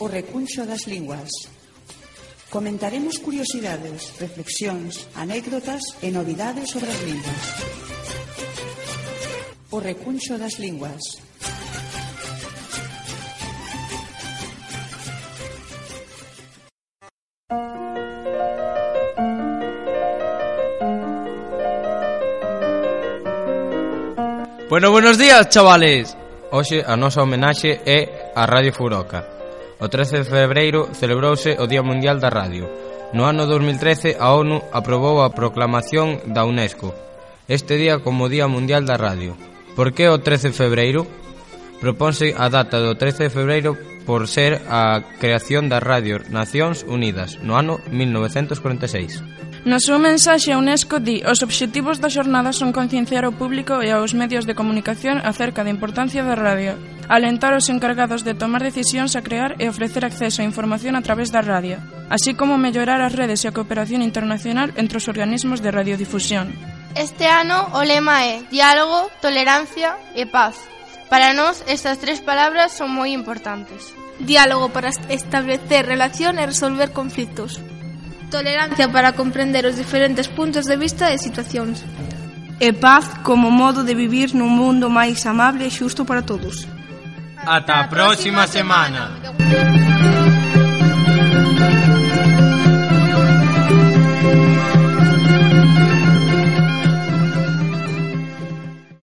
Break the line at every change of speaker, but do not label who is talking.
o recuncho das linguas. Comentaremos curiosidades, reflexións, anécdotas e novidades sobre as linguas. O recuncho das linguas.
Bueno, buenos días, chavales. Hoxe a nosa homenaxe é a Radio Furoca. O 13 de febreiro celebrouse o Día Mundial da Radio. No ano 2013 a ONU aprobou a proclamación da UNESCO este día como Día Mundial da Radio. Por que o 13 de febreiro? Proponse a data do 13 de febreiro por ser a creación da Radio Nacións Unidas no ano 1946.
Na súa mensaxe a UNESCO di os obxectivos da xornada son concienciar ao público e aos medios de comunicación acerca da importancia da radio, alentar os encargados de tomar decisións a crear e ofrecer acceso a información a través da radio, así como mellorar as redes e a cooperación internacional entre os organismos de radiodifusión.
Este ano o lema é Diálogo, Tolerancia e Paz. Para nós, estas tres palabras son moi importantes.
Diálogo para establecer relación e resolver conflitos.
Tolerancia para comprender os diferentes puntos de vista e situacións.
E paz como modo de vivir nun mundo máis amable e xusto para todos.
Ata a próxima semana. semana.